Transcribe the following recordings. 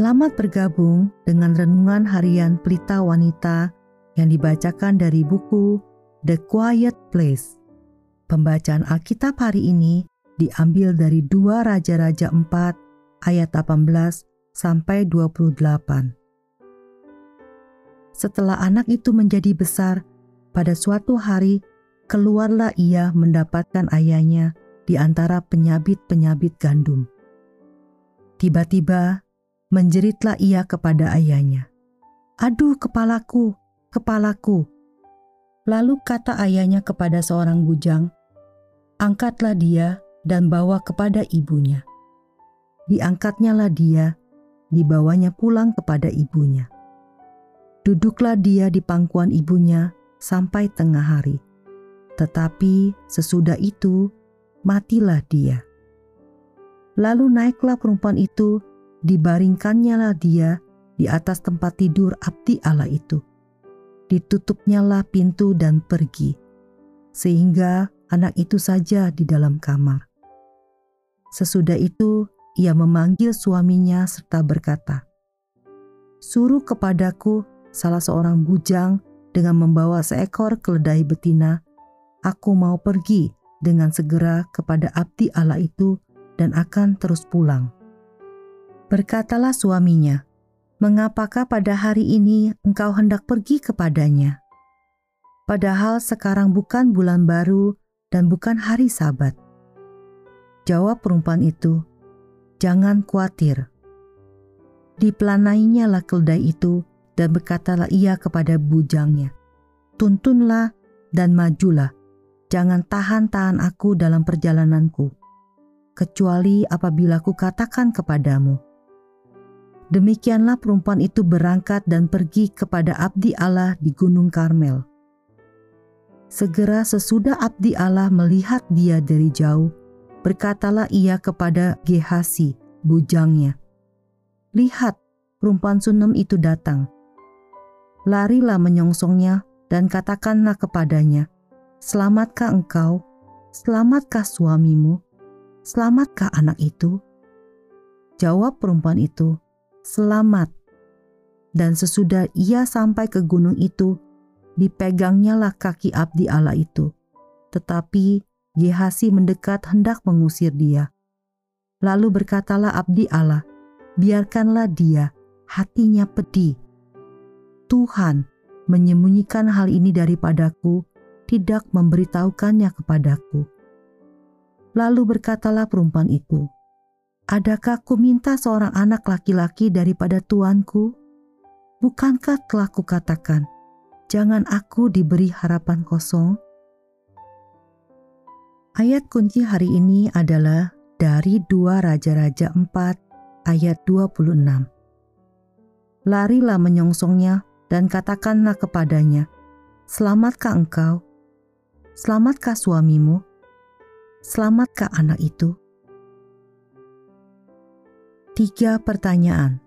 Selamat bergabung dengan renungan harian Pelita Wanita yang dibacakan dari buku The Quiet Place. Pembacaan Alkitab hari ini diambil dari 2 Raja-Raja 4 ayat 18 sampai 28. Setelah anak itu menjadi besar, pada suatu hari keluarlah ia mendapatkan ayahnya di antara penyabit-penyabit gandum. Tiba-tiba menjeritlah ia kepada ayahnya. Aduh kepalaku, kepalaku. Lalu kata ayahnya kepada seorang bujang, angkatlah dia dan bawa kepada ibunya. Diangkatnyalah dia, dibawanya pulang kepada ibunya. Duduklah dia di pangkuan ibunya sampai tengah hari. Tetapi sesudah itu, matilah dia. Lalu naiklah perempuan itu dibaringkannya lah dia di atas tempat tidur abdi Allah itu. Ditutupnyalah pintu dan pergi, sehingga anak itu saja di dalam kamar. Sesudah itu, ia memanggil suaminya serta berkata, Suruh kepadaku salah seorang bujang dengan membawa seekor keledai betina, aku mau pergi dengan segera kepada abdi Allah itu dan akan terus pulang. Berkatalah suaminya, "Mengapakah pada hari ini engkau hendak pergi kepadanya? Padahal sekarang bukan bulan baru dan bukan hari Sabat." Jawab perempuan itu, "Jangan khawatir." Dipelanainya lah keledai itu dan berkatalah ia kepada bujangnya, "Tuntunlah dan majulah, jangan tahan-tahan aku dalam perjalananku, kecuali apabila ku katakan kepadamu, Demikianlah perempuan itu berangkat dan pergi kepada abdi Allah di Gunung Karmel. Segera sesudah abdi Allah melihat dia dari jauh, berkatalah ia kepada Gehasi, bujangnya, Lihat, perempuan Sunem itu datang. Larilah menyongsongnya dan katakanlah kepadanya, Selamatkah engkau? Selamatkah suamimu? Selamatkah anak itu? Jawab perempuan itu, selamat. Dan sesudah ia sampai ke gunung itu, dipegangnyalah lah kaki abdi Allah itu. Tetapi Gehasi mendekat hendak mengusir dia. Lalu berkatalah abdi Allah, biarkanlah dia, hatinya pedih. Tuhan menyembunyikan hal ini daripadaku, tidak memberitahukannya kepadaku. Lalu berkatalah perempuan itu, Adakah ku minta seorang anak laki-laki daripada tuanku? Bukankah telah kukatakan, jangan aku diberi harapan kosong? Ayat kunci hari ini adalah dari 2 Raja-Raja 4 ayat 26. Larilah menyongsongnya dan katakanlah kepadanya, Selamatkah engkau? Selamatkah suamimu? Selamatkah anak itu? Tiga pertanyaan.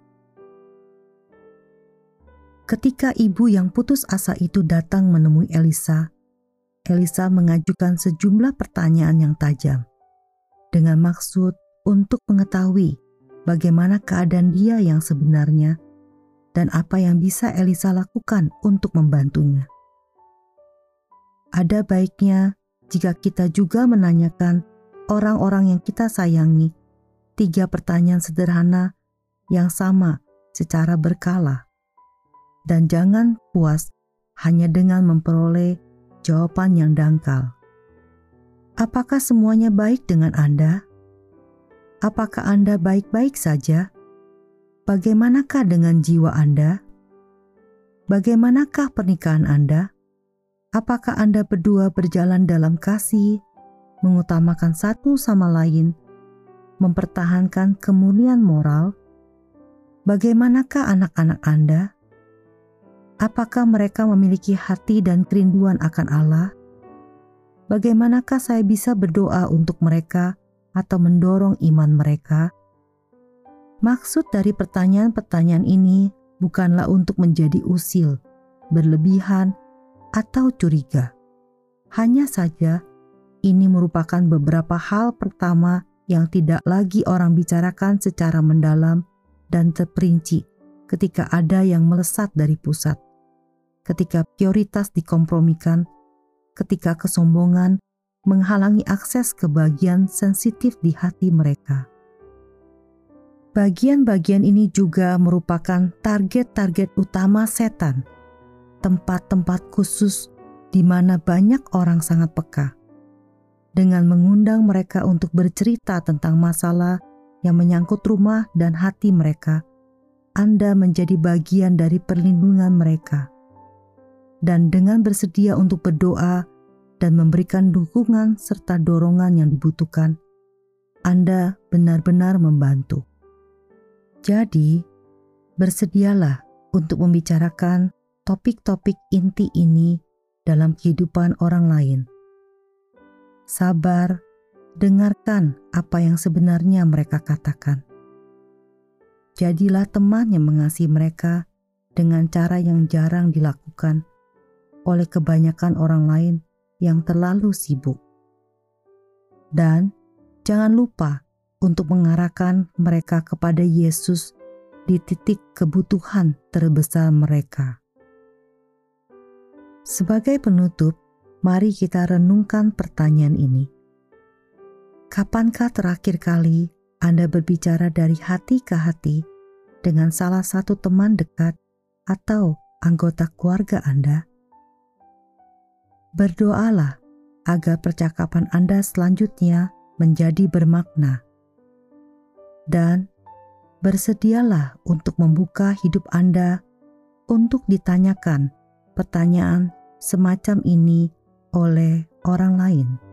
Ketika ibu yang putus asa itu datang menemui Elisa, Elisa mengajukan sejumlah pertanyaan yang tajam dengan maksud untuk mengetahui bagaimana keadaan dia yang sebenarnya dan apa yang bisa Elisa lakukan untuk membantunya. Ada baiknya jika kita juga menanyakan orang-orang yang kita sayangi tiga pertanyaan sederhana yang sama secara berkala. Dan jangan puas hanya dengan memperoleh jawaban yang dangkal. Apakah semuanya baik dengan Anda? Apakah Anda baik-baik saja? Bagaimanakah dengan jiwa Anda? Bagaimanakah pernikahan Anda? Apakah Anda berdua berjalan dalam kasih, mengutamakan satu sama lain, mempertahankan kemurnian moral? Bagaimanakah anak-anak Anda? Apakah mereka memiliki hati dan kerinduan akan Allah? Bagaimanakah saya bisa berdoa untuk mereka atau mendorong iman mereka? Maksud dari pertanyaan-pertanyaan ini bukanlah untuk menjadi usil, berlebihan, atau curiga. Hanya saja, ini merupakan beberapa hal pertama yang tidak lagi orang bicarakan secara mendalam dan terperinci ketika ada yang melesat dari pusat, ketika prioritas dikompromikan, ketika kesombongan menghalangi akses ke bagian sensitif di hati mereka. Bagian-bagian ini juga merupakan target-target utama setan, tempat-tempat khusus di mana banyak orang sangat peka. Dengan mengundang mereka untuk bercerita tentang masalah yang menyangkut rumah dan hati mereka, Anda menjadi bagian dari perlindungan mereka. Dan dengan bersedia untuk berdoa dan memberikan dukungan serta dorongan yang dibutuhkan, Anda benar-benar membantu. Jadi, bersedialah untuk membicarakan topik-topik inti ini dalam kehidupan orang lain. Sabar, dengarkan apa yang sebenarnya mereka katakan. Jadilah teman yang mengasihi mereka dengan cara yang jarang dilakukan oleh kebanyakan orang lain yang terlalu sibuk. Dan jangan lupa untuk mengarahkan mereka kepada Yesus di titik kebutuhan terbesar mereka. Sebagai penutup, mari kita renungkan pertanyaan ini. Kapankah terakhir kali Anda berbicara dari hati ke hati dengan salah satu teman dekat atau anggota keluarga Anda? Berdoalah agar percakapan Anda selanjutnya menjadi bermakna dan bersedialah untuk membuka hidup Anda untuk ditanyakan pertanyaan semacam ini oleh orang lain.